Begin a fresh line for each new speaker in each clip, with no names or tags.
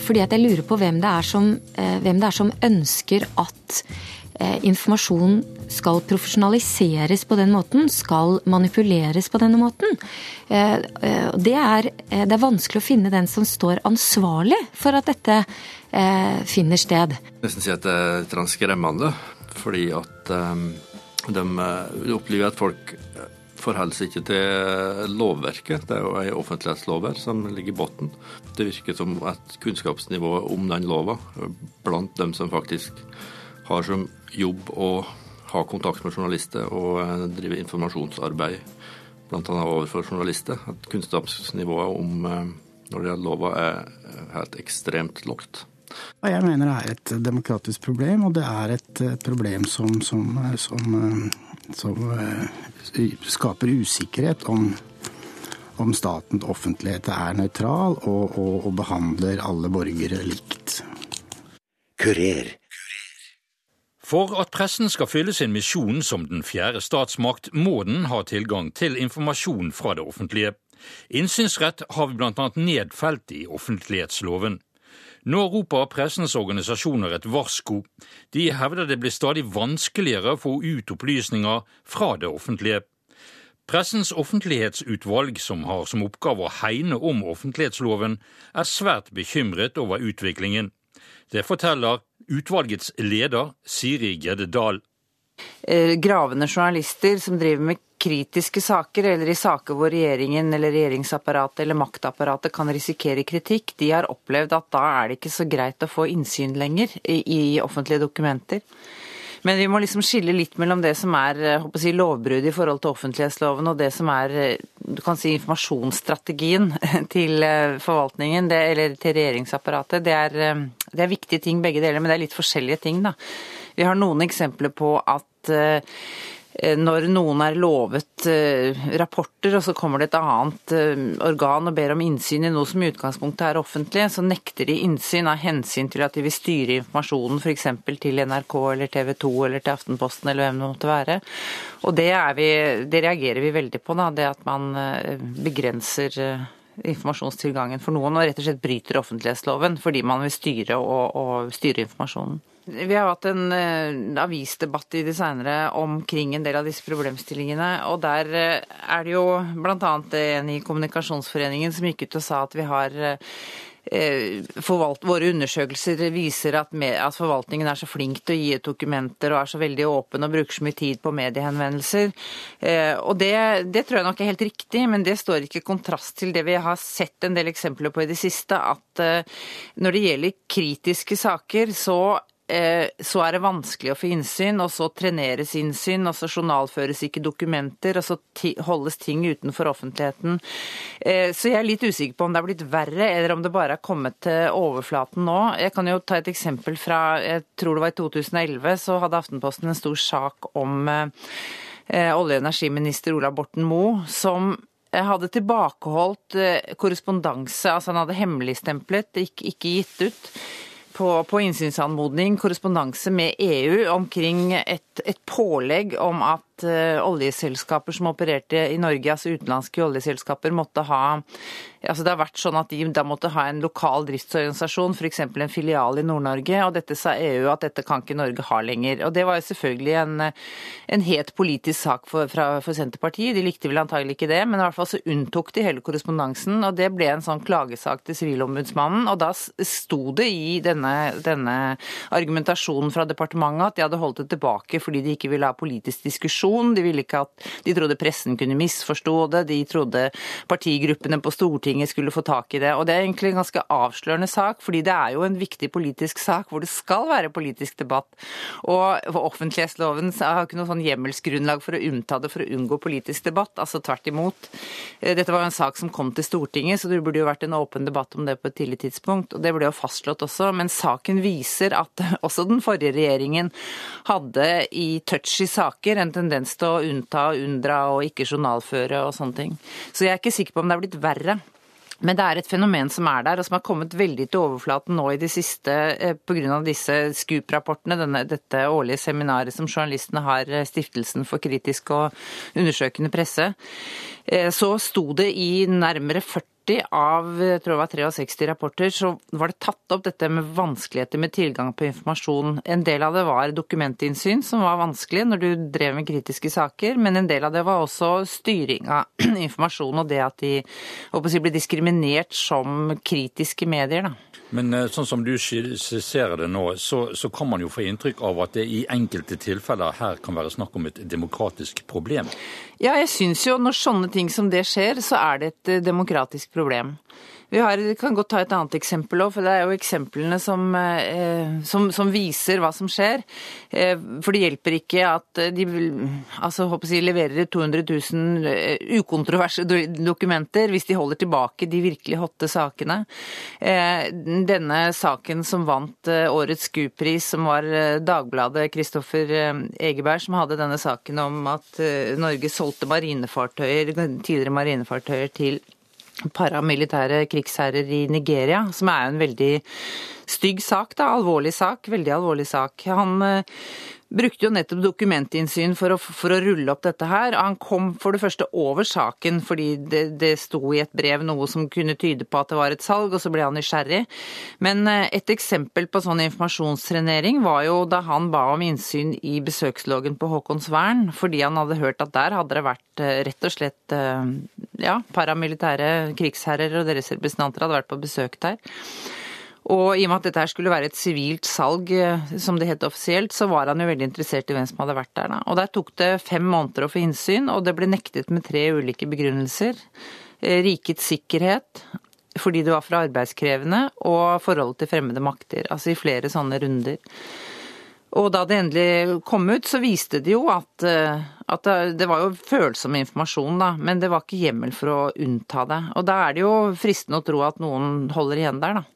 fordi at jeg lurer på hvem det er som, hvem det er som ønsker at informasjon skal profesjonaliseres på den måten, skal manipuleres på denne måten. Det er, det er vanskelig å finne den som står ansvarlig for at dette finner sted.
Jeg nesten si at det er skremmende, fordi at de opplever at folk forholder seg ikke til lovverket. Det er jo en offentlighetslov her som ligger i bunnen. Det virker som at kunnskapsnivået om den lova blant dem som faktisk har som jobb å ha kontakt med journalister og eh, drive informasjonsarbeid, bl.a. overfor journalister, at kunnskapsnivået om eh, når det gjelder lova er helt ekstremt lavt.
Jeg mener det er et demokratisk problem, og det er et eh, problem som, som, som, som skaper usikkerhet om, om og offentlighet er nøytral og, og, og behandler alle borgere likt.
Kurer.
For at pressen skal fylle sin misjon som den fjerde statsmakt, må den ha tilgang til informasjon fra det offentlige. Innsynsrett har vi bl.a. nedfelt i offentlighetsloven. Nå roper pressens organisasjoner et varsko. De hevder det blir stadig vanskeligere å få ut opplysninger fra det offentlige. Pressens offentlighetsutvalg, som har som oppgave å hegne om offentlighetsloven, er svært bekymret over utviklingen. Det forteller utvalgets leder Siri Gjedde Dahl.
Eh, gravende journalister som driver med kritiske saker, eller i saker hvor regjeringen eller regjeringsapparatet eller maktapparatet kan risikere kritikk, de har opplevd at da er det ikke så greit å få innsyn lenger i, i offentlige dokumenter. Men vi må liksom skille litt mellom det som er si, lovbrudd i forhold til offentlighetsloven, og det som er du kan si, informasjonsstrategien til eh, forvaltningen, det, eller til regjeringsapparatet. Det er, eh, det er, viktige ting begge deler, men det er litt forskjellige ting. da. Vi har noen eksempler på at eh, Eh, når noen er lovet eh, rapporter, og så kommer det et annet eh, organ og ber om innsyn i noe som i utgangspunktet er offentlig, så nekter de innsyn av hensyn til at de vil styre informasjonen f.eks. til NRK eller TV 2 eller til Aftenposten eller hvem det måtte være. Og det, vi, det reagerer vi veldig på, da, det at man begrenser informasjonstilgangen for noen og rett og slett bryter offentlighetsloven fordi man vil styre og, og styre informasjonen. Vi har hatt en uh, avisdebatt i det senere omkring en del av disse problemstillingene. og Der uh, er det jo bl.a. en i Kommunikasjonsforeningen som gikk ut og sa at vi har uh, Forvalt, våre undersøkelser viser at, med, at, forvaltningen er så flink til å gi ut dokumenter og er så veldig åpen og bruker så mye tid på mediehenvendelser. Eh, og det, det, tror jeg nok er helt riktig, men det står ikke i kontrast til det vi har sett en del eksempler på i det siste, at eh, når det gjelder kritiske saker, så så er det vanskelig å få innsyn, og så treneres innsyn, og så journalføres ikke dokumenter, og så holdes ting utenfor offentligheten. Eh, så jeg er litt usikker på om det er blitt verre, eller om det bare er kommet til overflaten nå. Jeg kan jo ta et eksempel fra jeg tror det var i 2011, så hadde Aftenposten en stor sak om eh, olje- og energiminister Ola Borten Moe, som hadde tilbakeholdt korrespondanse, altså han hadde hemmeligstemplet, ikke gitt ut på, på innsynsanmodning korrespondanse med EU omkring et, et pålegg om at uh, oljeselskaper som opererte i Norge, altså utenlandske oljeselskaper, måtte ha altså Det har vært sånn at de da måtte ha en lokal driftsorganisasjon, f.eks. en filial i Nord-Norge. og Dette sa EU at dette kan ikke Norge ha lenger. og Det var jo selvfølgelig en, en het politisk sak for, fra, for, Senterpartiet. De likte vel antagelig ikke det, men i hvert fall så unntok de hele korrespondansen. og Det ble en sånn klagesak til Sivilombudsmannen. og Da sto det i denne, denne argumentasjonen fra departementet at de hadde holdt det tilbake fordi de ikke ville ha politisk diskusjon informasjon. De ville ikke at de trodde pressen kunne misforstå det. De trodde partigruppene på Stortinget skulle få tak i det. Og det er egentlig en ganske avslørende sak, fordi det er jo en viktig politisk sak hvor det skal være politisk debatt. Og offentlighetsloven har ikke noe sånn hjemmelsgrunnlag for å unnta det for å unngå politisk debatt. Altså tvert imot. Eh, dette var jo en sak som kom til Stortinget, så det burde jo vært en åpen debatt om det på et tidlig tidspunkt. Og det ble jo fastslått også. Men saken viser at også den forrige regjeringen hadde i touchy saker en tendens tendens til å unnta, unndra og ikke journalføre og sånne ting. Så jeg er ikke sikker på om det er blitt verre. Men det er et fenomen som er der, og som har kommet veldig til overflaten nå i det siste eh, pga. disse Scoop-rapportene, dette årlige seminaret som journalistene har, eh, Stiftelsen for kritisk og undersøkende presse. Eh, så sto det i nærmere 40 40 av jeg tror det var 63 rapporter så var det tatt opp dette med vanskeligheter med tilgang på informasjon. En del av det var dokumentinnsyn, som var vanskelig når du drev med kritiske saker, men en del av det var også styring av informasjon og det at de si, ble diskriminert som kritiske medier. da.
Men eh, sånn som du skisserer det nå, så, så, kan man jo få inntrykk av at det i enkelte tilfeller her kan være snakk om et demokratisk problem.
Ja, jeg syns jo når sånne ting som det skjer, så er det et eh, demokratisk problem. Vi har, kan godt ta et annet eksempel òg, for det er jo eksemplene som, eh, som, som, viser hva som skjer. Eh, for det hjelper ikke at de altså, jeg, leverer 200 000 eh, ukontroverse dokumenter hvis de holder tilbake de virkelig hotte sakene. Eh, denne saken som vant eh, årets SKU-pris, som var eh, Dagbladet, Kristoffer Egeberg, som hadde denne saken om at Norge solgte marinefartøyer, tidligere marinefartøyer til paramilitære krigsherrer i Nigeria, som er en veldig stygg sak, da, alvorlig sak, veldig alvorlig sak. Han brukte jo nettopp dokumentinnsyn for å, for å, rulle opp dette her. Han kom for det første over saken fordi det, det sto i et brev noe som kunne tyde på at det var et salg, og så ble han nysgjerrig. Men eh, et eksempel på sånn informasjonstrenering var jo da han ba om innsyn i besøksloggen på Håkonsvern, fordi han hadde hørt at der hadde det vært eh, rett og slett eh, ja, paramilitære krigsherrer og deres representanter hadde vært på besøk der. Og i og med at dette her skulle være et sivilt salg, eh, som det het offisielt, så var han jo veldig interessert i hvem som hadde vært der. Da. Og der tok det fem måneder å få innsyn, og det ble nektet med tre ulike begrunnelser. Eh, rikets sikkerhet, fordi det var for arbeidskrevende, og forholdet til fremmede makter. Altså i flere sånne runder. Og da det endelig kom ut, så viste det jo at, eh, at det, var jo følsom informasjon, da. Men det var ikke hjemmel for å unnta det. Og da er det jo fristende å tro at noen holder igjen der, da.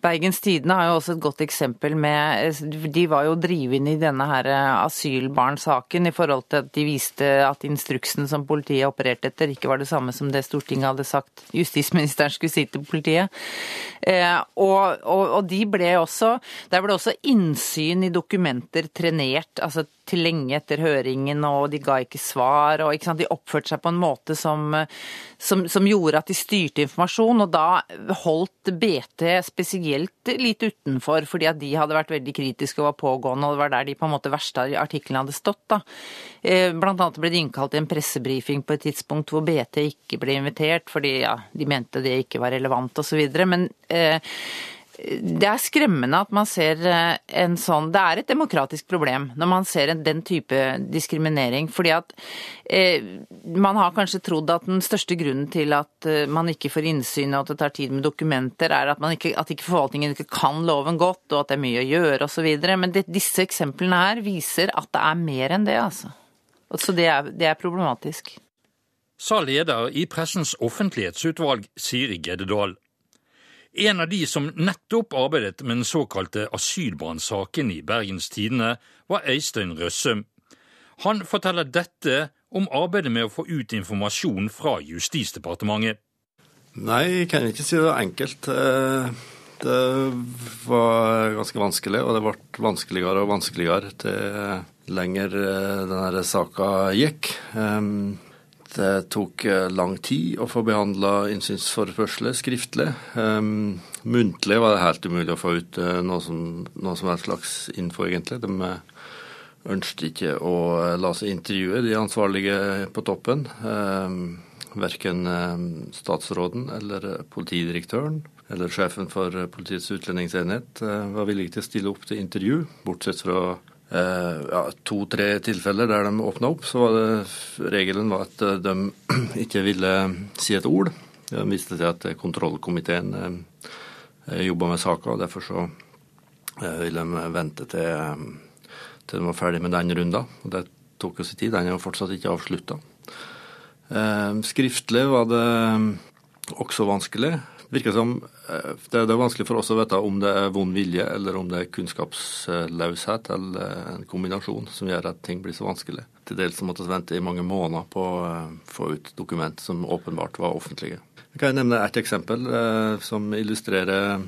Bergens Tidende har jo også et godt eksempel med De var jo drivende i denne her asylbarnsaken i forhold til at de viste at instruksen som politiet opererte etter, ikke var det samme som det Stortinget hadde sagt justisministeren skulle si til politiet. Eh, og, og, og de ble også Der ble også innsyn i dokumenter trenert. altså til lenge etter høringen, og de ga ikke svar. og ikke De oppførte seg på en måte som, som, som, gjorde at de styrte informasjon. Og da holdt BT spesielt litt utenfor, fordi at de hadde vært veldig kritiske og var pågående. Og det var der de på en måte verste artiklene hadde stått. da. Eh, blant annet ble de innkalt til en pressebrifing på et tidspunkt hvor BT ikke ble invitert, fordi ja, de mente det ikke var relevant osv. Men eh, det er skremmende at man ser eh, en sånn Det er et demokratisk problem når man ser den type diskriminering. Fordi at eh, man har kanskje trodd at den største grunnen til at eh, man ikke får innsyn og at det tar tid med dokumenter, er at, ikke, at ikke forvaltningen ikke kan loven godt og at det er mye å gjøre osv. Men det, disse eksemplene her viser at det er mer enn det, altså. Så det er, det er problematisk.
Sa leder i Pressens offentlighetsutvalg, Siri Geddedal. En av de som nettopp arbeidet med den såkalte asylbrannsaken i Bergens Tidende, var Øystein Røssum. Han forteller dette om arbeidet med å få ut informasjon fra Justisdepartementet.
Nei, jeg kan ikke si det var enkelt. Eh, det var ganske vanskelig, og det ble vanskeligere og vanskeligere til lenger eh, denne saka gikk. Det tok eh, lang tid å få behandla innsynsforførselet skriftlig. Um, muntlig var det helt umulig å få ut uh, noe, som, noe som helst slags info, egentlig. De uh, ønsket ikke å la seg intervjue, de ansvarlige på toppen. Um, verken statsråden eller politidirektøren eller sjefen for Politiets utlendingsenhet var villige til å stille opp til intervju, bortsett fra Eh, ja, to-tre tilfeller der de åpna opp, så var det regelen var at eh, de ikke ville si et ord. Det viste seg at kontrollkomiteen eh, jobba med saka, og derfor så ville de vente til, til de var ferdig med den runda. Og det tok jo sin tid. Den er fortsatt ikke avslutta. Skriftlig var det også vanskelig. Det virker som eh, det er vanskelig for oss å vite om det er vond vilje eller om det er kunnskapsløshet eller en kombinasjon som gjør at ting blir så vanskelig. Til dels måtte vi vente i mange måneder på å eh, få ut dokument som åpenbart var offentlige. Jeg kan nevne ett eksempel eh, som illustrerer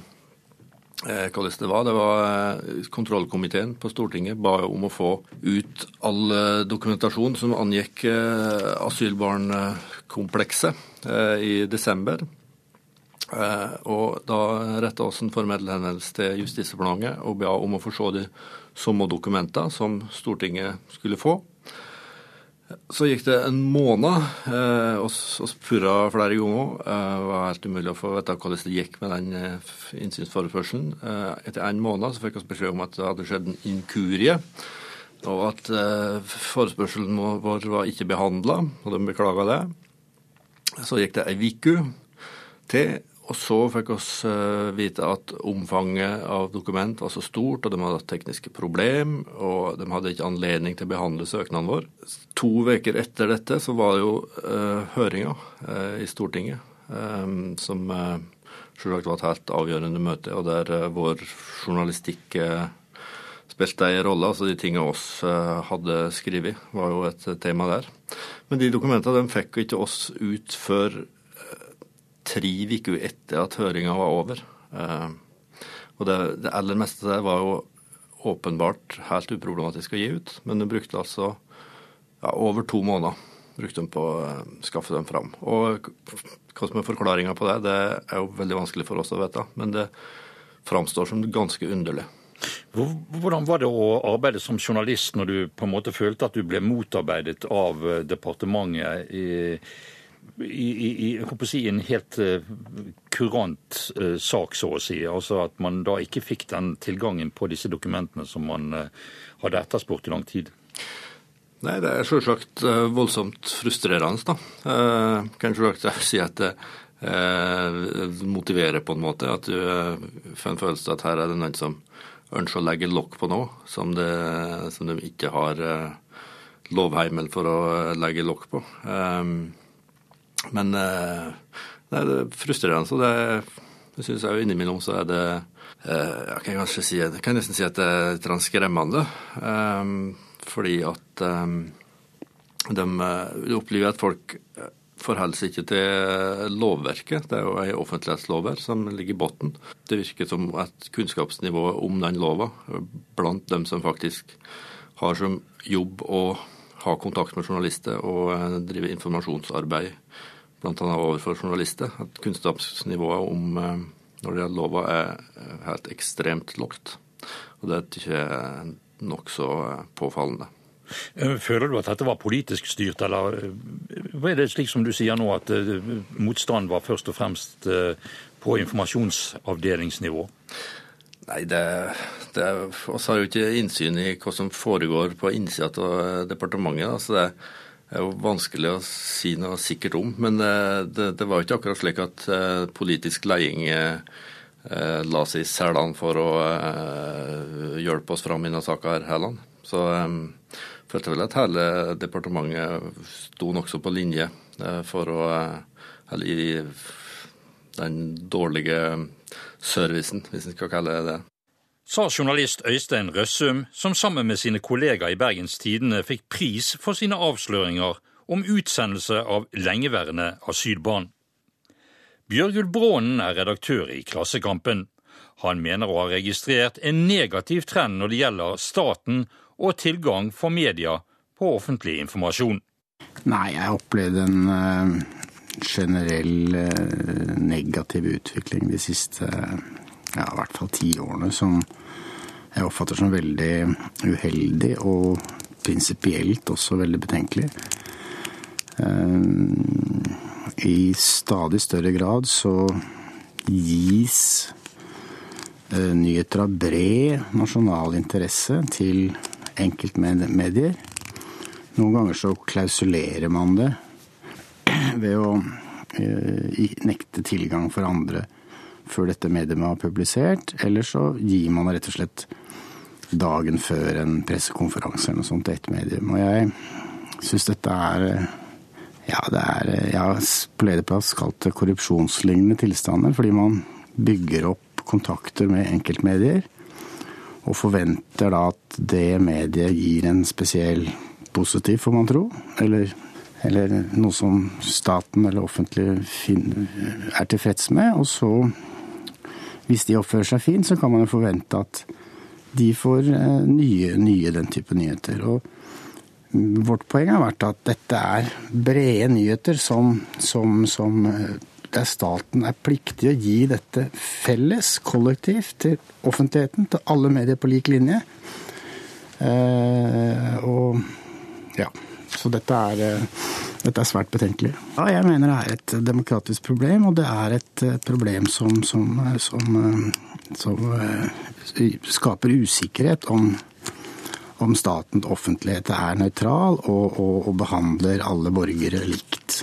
hvordan det var. Det var Kontrollkomiteen på Stortinget ba om å få ut all dokumentasjon som angikk asylbarnkomplekset i desember. Og da retta oss en formell henvendelse til Justisdepartementet og ba om å få se de samme dokumenter som Stortinget skulle få. Så gikk det en måned, eh, og så purra flere ganger. Eh, det var helt umulig å få vite hvordan det gikk med den eh, innsynsforespørselen. Etter en måned så fikk vi beskjed om at det hadde skjedd en inkurie, og at forespørselen vår var ikke behandla, og de beklaga det. Så gikk det ei uke til, og så fikk vi eh, vite at omfanget av dokument var så stort, og de hadde hatt tekniske problem, og de hadde ikke anledning til å behandle søknaden vår. To uker etter dette så var det jo uh, høringa uh, i Stortinget, um, som uh, selvsagt var et helt avgjørende møte, og der uh, vår journalistikk spilte ei rolle. Altså de tingene oss hadde skrevet, var jo et tema der. Men de dokumentene de fikk ikke oss ut før tre uker etter at høringa var over. Eh, og det, det aller meste der var jo åpenbart helt uproblematisk å gi ut, men de brukte altså ja, over to måneder brukte de på å eh, skaffe dem fram. Og hva som er forklaringa på det, det er jo veldig vanskelig for oss å vite, men det framstår som ganske underlig.
Hvordan var det å arbeide som journalist når du på en måte følte at du ble motarbeidet av eh, departementet? i i, i, i en helt uh, kurant uh, sak, så å si. Altså at man da ikke fikk den tilgangen på disse dokumentene som man uh, hadde etterspurt i lang tid.
Nei, det er selvsagt voldsomt frustrerende, da. Kan selvsagt si at det motiverer på en måte. At du får en følelse av at her er det noen som ønsker å legge lokk på noe som, det, som de ikke har lovheimel for å legge lokk på. Um, men eh, det er frustrerende. Så det, syns jeg innimellom så er det eh, Jeg kan kanskje si, jeg kan nesten si at det er litt skremmende. Eh, fordi at de, de opplever at folk forholder seg ikke til lovverket. Det er jo en offentlighetslov her som ligger i bunnen. Det virker som et kunnskapsnivå om den lova blant dem som faktisk har som jobb å ha kontakt med journalister og drive informasjonsarbeid bl.a. overfor journalister, at kunnskapsnivået om eh, når det gjelder lova, er eh, helt ekstremt lavt. Og det er ikke nokså eh, påfallende.
Føler du at dette var politisk styrt, eller er det slik som du sier nå, at motstand var først og fremst på informasjonsavdelingsnivå?
Nei, det, det oss har jo ikke innsyn i hva som foregår på innsida av departementet. Da, det, det er jo vanskelig å si noe sikkert om. Men eh, det, det var jo ikke akkurat slik at eh, politisk leding eh, la seg i selene for å hjelpe oss fram i denne saka her heller. Så jeg følte vel at hele departementet sto nokså på linje for å Eller i den dårlige servicen, hvis en skal kalle det det
sa journalist Øystein Røssum, som sammen med sine kollegaer i Bergens Tidende fikk pris for sine avsløringer om utsendelse av lengeværende asylbarn. Bjørgul Brånen er redaktør i Klassekampen. Han mener å ha registrert en negativ trend når det gjelder staten og tilgang for media på offentlig informasjon.
Nei, jeg opplevde en uh, generell uh, negativ utvikling de siste ja, i hvert fall ti årene som jeg oppfatter som veldig uheldig og prinsipielt også veldig betenkelig. Eh, I stadig større grad så gis eh, nyheter av bred nasjonal interesse til enkeltmedier. Noen ganger så klausulerer man det ved å eh, nekte tilgang for andre før dette mediet var publisert, eller så gir man rett og slett dagen før en pressekonferanse eller noe sånt til ett medium. Og jeg syns dette er ja, det er Jeg har på lederplass kalt det korrupsjonslignende tilstander, fordi man bygger opp kontakter med enkeltmedier og forventer da at det mediet gir en spesiell positiv, får man tro, eller, eller noe som staten eller offentlig er tilfreds med. Og så, hvis de oppfører seg fint, så kan man jo forvente at de får eh, nye, nye den type nyheter. Og vårt poeng har vært at dette er brede nyheter som, som, som eh, der staten er pliktig å gi dette felles, kollektivt, til offentligheten, til alle medier på lik linje. Eh, og ja, så dette er, eh, dette er svært betenkelig. Ja, jeg mener det er et demokratisk problem, og det er et eh, problem som, som, som, som skaper usikkerhet om om og offentlighet er nøytral og, og, og behandler alle borgere likt.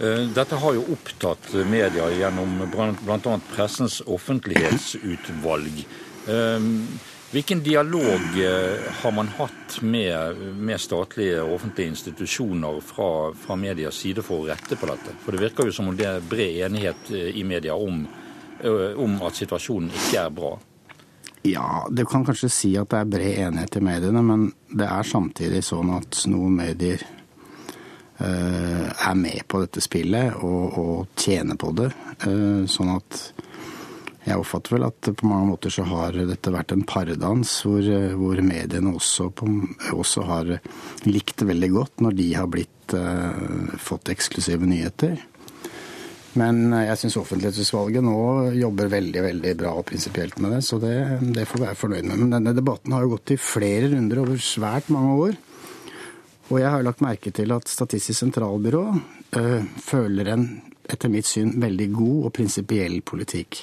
Eh, dette har jo opptatt media gjennom bl.a. Pressens offentlighetsutvalg. Eh, hvilken dialog eh, har man hatt med, med statlige og offentlige institusjoner fra, fra, medias side for å rette på dette? For det virker jo som om det er bred enighet i media om, om at situasjonen ikke er bra.
Ja, du kan kanskje si at det er bred enighet i mediene, men det er samtidig sånn at noen medier uh, er med på dette spillet og, og tjener på det. Uh, sånn at jeg oppfatter vel at på mange måter så har dette vært en paredans, hvor, hvor mediene også, på, også, har likt det veldig godt når de har blitt, uh, fått eksklusive nyheter. Men jeg syns Offentlighetsutvalget nå jobber veldig veldig bra og prinsipielt med det, så det, det får vi være fornøyd med. Men denne debatten har jo gått i flere runder over svært mange år. Og jeg har lagt merke til at Statistisk sentralbyrå øh, føler en, etter mitt syn, veldig god og prinsipiell politikk.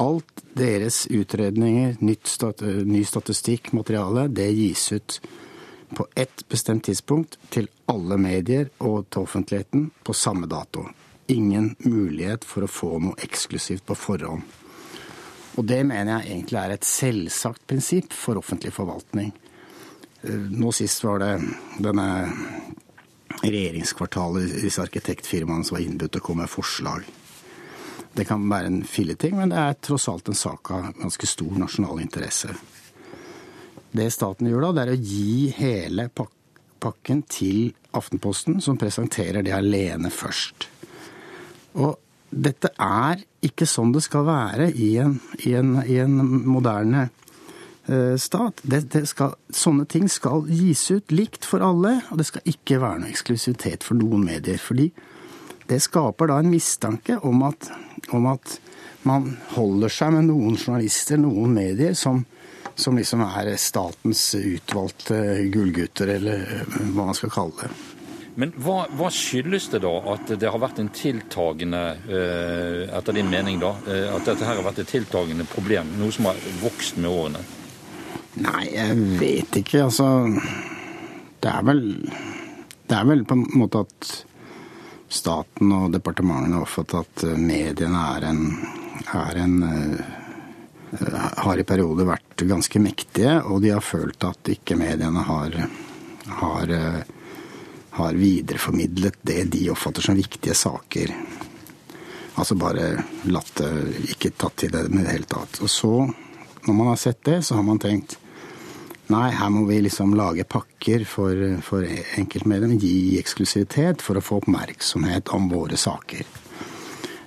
Alt deres utredninger, stat, ny statistikk, materiale, det gis ut på ett bestemt tidspunkt til alle medier og til offentligheten på samme dato. Ingen mulighet for å få noe eksklusivt på forhånd. Og det mener jeg egentlig er et selvsagt prinsipp for offentlig forvaltning. Nå sist var det denne regjeringskvartalet, disse arkitektfirmaene som var innbudt til å komme med forslag. Det kan være en filleting, men det er tross alt en sak av ganske stor nasjonal interesse. Det staten gjør da, det er å gi hele pakken til Aftenposten, som presenterer det alene først. Og dette er ikke sånn det skal være i en, i en, i en moderne Eh, stat. Det, det skal, sånne ting skal gis ut likt for alle, og det skal ikke være noe eksklusivitet for noen medier. fordi det skaper da en mistanke om at, om at man holder seg med noen journalister, noen medier, som, som liksom er statens utvalgte gullgutter, eller hva man skal kalle det.
Men hva, hva, skyldes det da at det har vært en tiltagende, eh, etter din mening da, eh, at dette her har vært et tiltagende problem, noe som har vokst med årene?
Nei, jeg vet ikke. Altså Det er vel Det er vel på en måte at staten og departementene har oppfattet at mediene er en, er en uh, har i perioder vært ganske mektige, og de har følt at ikke mediene har, har, uh, har videreformidlet det de oppfatter som viktige saker. Altså bare latt det Ikke tatt til det med det hele tatt. Og så, når man har sett det, så har man tenkt Nei, her må vi liksom lage pakker for, for enkeltmedlemmer, gi eksklusivitet for å få oppmerksomhet om våre saker.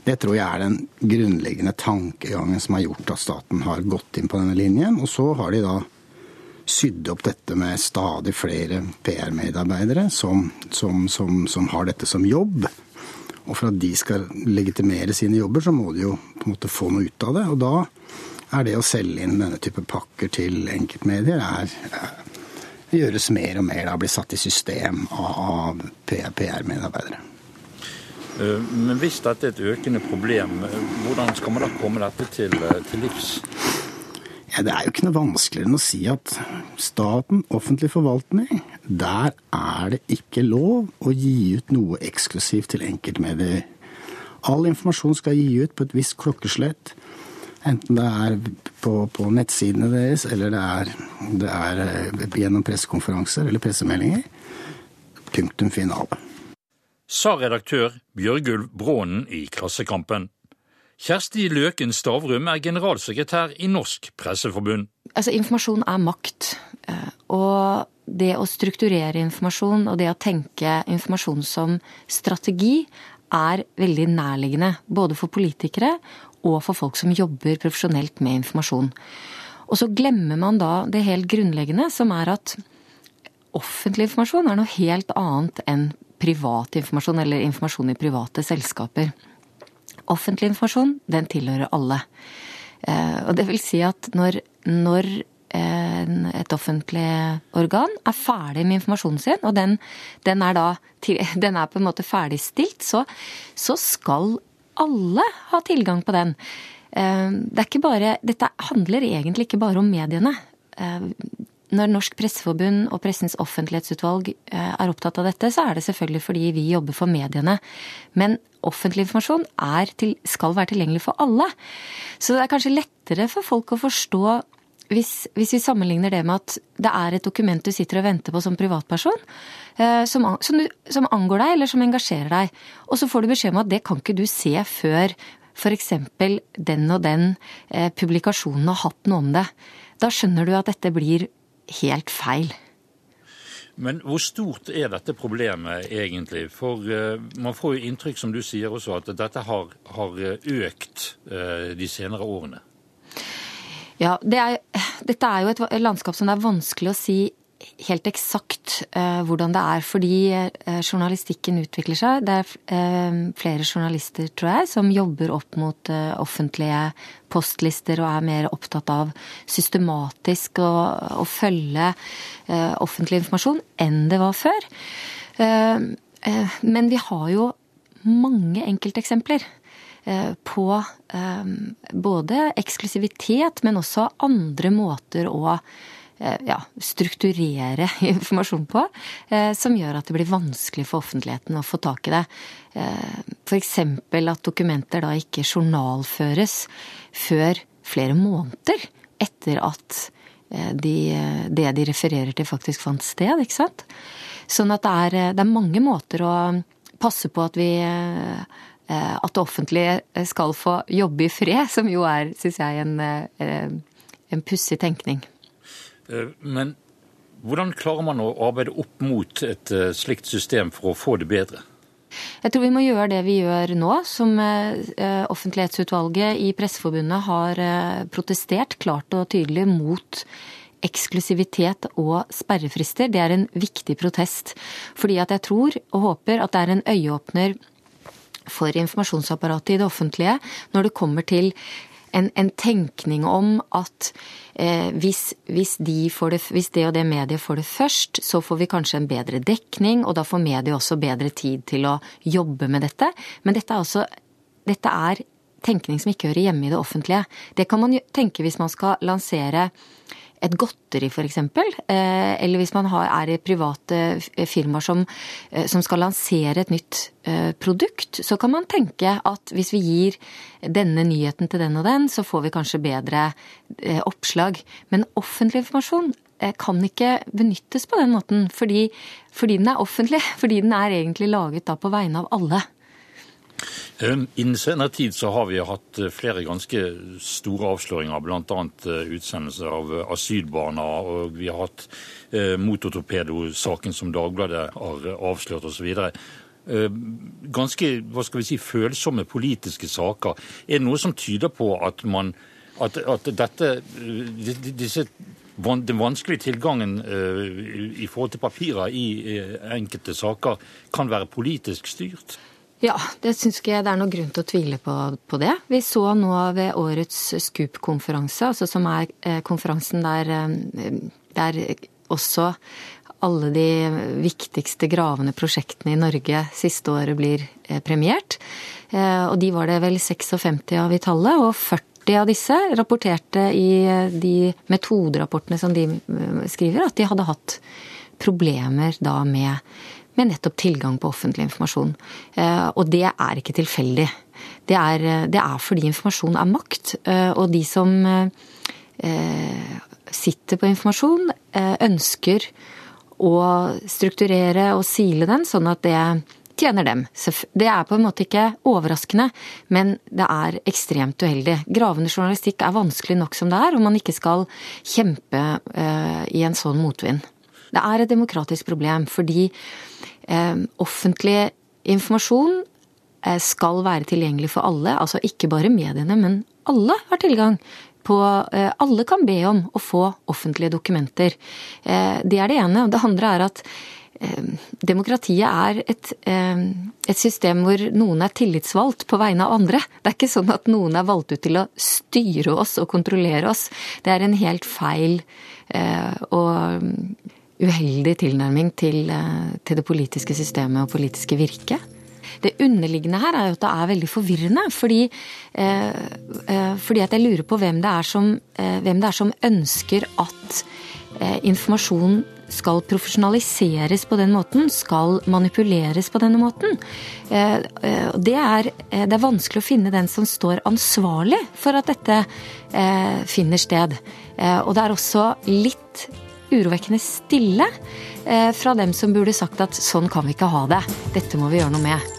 Det tror jeg er den grunnleggende tankegangen som har gjort at staten har gått inn på denne linjen. Og så har de da sydd opp dette med stadig flere PR-medarbeidere som, som, som, som, har dette som jobb. Og for at de skal legitimere sine jobber, så må de jo på en måte få noe ut av det. Og da er det å selge inn denne type pakker til enkeltmedier er, er gjøres mer og mer. Det har satt i system av PR-medarbeidere.
Eh, men hvis dette er et økende problem, hvordan skal man da komme dette til, eh, til livs?
Ja, det er jo ikke noe vanskeligere enn å si at staten, offentlig forvaltning, der er det ikke lov å gi ut noe eksklusivt til enkeltmedier. All informasjon skal gi ut på et visst klokkeslett. Enten det er på, på nettsidene deres, eller det er, det er eh, gjennom pressekonferanser eller pressemeldinger. Punktum finale.
Sa redaktør Bjørgulv Brånen i Klassekampen. Kjersti Løken Stavrum er generalsekretær i Norsk Presseforbund.
Altså, Informasjon er makt. Eh, og det å strukturere informasjon og det å tenke informasjon som strategi er veldig nærliggende. Både for politikere og for folk som jobber profesjonelt med informasjon. Og så glemmer man da det helt grunnleggende, som er at offentlig informasjon er noe helt annet enn privat informasjon eller informasjon i private selskaper. Offentlig informasjon, den tilhører alle. Og det vil si at når, når et offentlig organ er ferdig med informasjonen sin, og den, den, er, da, den er på en måte ferdigstilt, så, så skal alle ha tilgang på den. Det er ikke bare, dette handler egentlig ikke bare om mediene når Norsk Presseforbund og Pressens offentlighetsutvalg eh, er opptatt av dette, så er det selvfølgelig fordi vi jobber for mediene. Men offentlig informasjon til, skal være tilgjengelig for alle. Så det er kanskje lettere for folk å forstå hvis, hvis, vi sammenligner det med at det er et dokument du sitter og venter på som privatperson, eh, som, som, som angår deg eller som engasjerer deg, og så får du beskjed om at det kan ikke du se før f.eks. den og den eh, publikasjonen har hatt noe om det. Da skjønner du at dette blir helt feil.
Men hvor stort er dette problemet egentlig? For uh, man får jo inntrykk, som du sier også, at dette har, har økt uh, de senere årene.
Ja, det er, dette er jo et landskap som det er vanskelig å si helt eksakt uh, hvordan det er, fordi uh, journalistikken utvikler seg. Det er uh, flere journalister, tror jeg, som jobber opp mot offentlige postlister og er mer opptatt av systematisk å, å følge offentlig informasjon enn det var før. men vi har jo mange enkelteksempler på både eksklusivitet, men også andre måter å Eh, ja, strukturere informasjon på, eh, som gjør at det blir vanskelig for offentligheten å få tak i det. Eh, F.eks. at dokumenter da ikke journalføres før flere måneder etter at de, det de refererer til, faktisk fant sted. ikke sant? Sånn at det er, det er mange måter å passe på at vi at det offentlige skal få jobbe i fred, som jo er, syns jeg, en, en pussig tenkning.
Eh, men hvordan klarer man å arbeide opp mot et eh, slikt system for å få det bedre?
Jeg tror vi må gjøre det vi gjør nå, som eh, Offentlighetsutvalget i Presseforbundet har protestert klart og tydelig mot eksklusivitet og sperrefrister. Det er en viktig protest. Fordi at jeg tror og håper at det er en øyeåpner for informasjonsapparatet i det offentlige når det kommer til en, en tenkning om at eh, hvis, hvis, de det, hvis, det, og det mediet får det først, så får vi kanskje en bedre dekning, og da får mediet også bedre tid til å jobbe med dette. Men dette er også dette er tenkning som ikke hører hjemme i det offentlige. Det kan man tenke hvis man skal lansere et godteri f.eks., eh, eller hvis man er i private firmaer som, eh, som, skal lansere et nytt eh, produkt, så kan man tenke at hvis vi gir denne nyheten til den og den, så får vi kanskje bedre oppslag. Men offentlig informasjon kan ikke benyttes på den måten, fordi, fordi den er offentlig. Fordi den er egentlig laget på vegne av alle.
Innen senere tid så har vi hatt eh, flere ganske store avsløringer, bl.a. utsendelser utsendelse av eh, asylbarna. og Vi har hatt motortorpedosaken som Dagbladet har avslørt osv. Ganske hva skal vi si, følsomme politiske saker. Er det noe som tyder på at, man, at, at dette, disse den vanskelige tilgangen i forhold til papirer i enkelte saker kan være politisk styrt?
Ja, det syns ikke jeg det er noen grunn til å tvile på, på det. Vi så nå ved årets Scoop-konferanse, altså som er eh, konferansen der, eh, der også alle de viktigste gravende prosjektene i Norge siste året blir eh, premiert. Og de var det vel 56 av i tallet, og 40 av disse rapporterte i de metoderapportene som de skriver, at de hadde hatt problemer da med med nettopp tilgang på offentlig informasjon. Eh, og det er ikke tilfeldig. Det er, det er fordi informasjon er makt, eh, og de som eh, sitter på informasjon, ønsker å strukturere og sile den sånn at det tjener dem. Det er på en måte ikke overraskende, men det er ekstremt uheldig. Gravende journalistikk er vanskelig nok som det er, om man ikke skal kjempe i en sånn motvind. Det er et demokratisk problem fordi eh, offentlig informasjon eh, skal være tilgjengelig for alle. Altså ikke bare mediene, men alle har tilgang. På, eh, alle kan be om å få offentlige dokumenter. Eh, det er det ene. Og det andre er at Demokratiet er et, et, system hvor noen er tillitsvalgt på vegne av andre. Det er ikke sånn at noen er valgt ut til å styre oss og kontrollere oss. Det er en helt feil og uheldig tilnærming til, til det politiske systemet og politiske virket. Det underliggende her er jo at det er veldig forvirrende. Fordi, eh, fordi at jeg lurer på hvem det, som, eh, det er som, ønsker at eh, informasjon skal profesjonaliseres på den måten, skal manipuleres på denne måten. Det er, det er vanskelig å finne den som står ansvarlig for at dette finner sted. Og det er også litt urovekkende stille fra dem som burde sagt at sånn kan vi ikke ha det. Dette må vi gjøre noe med.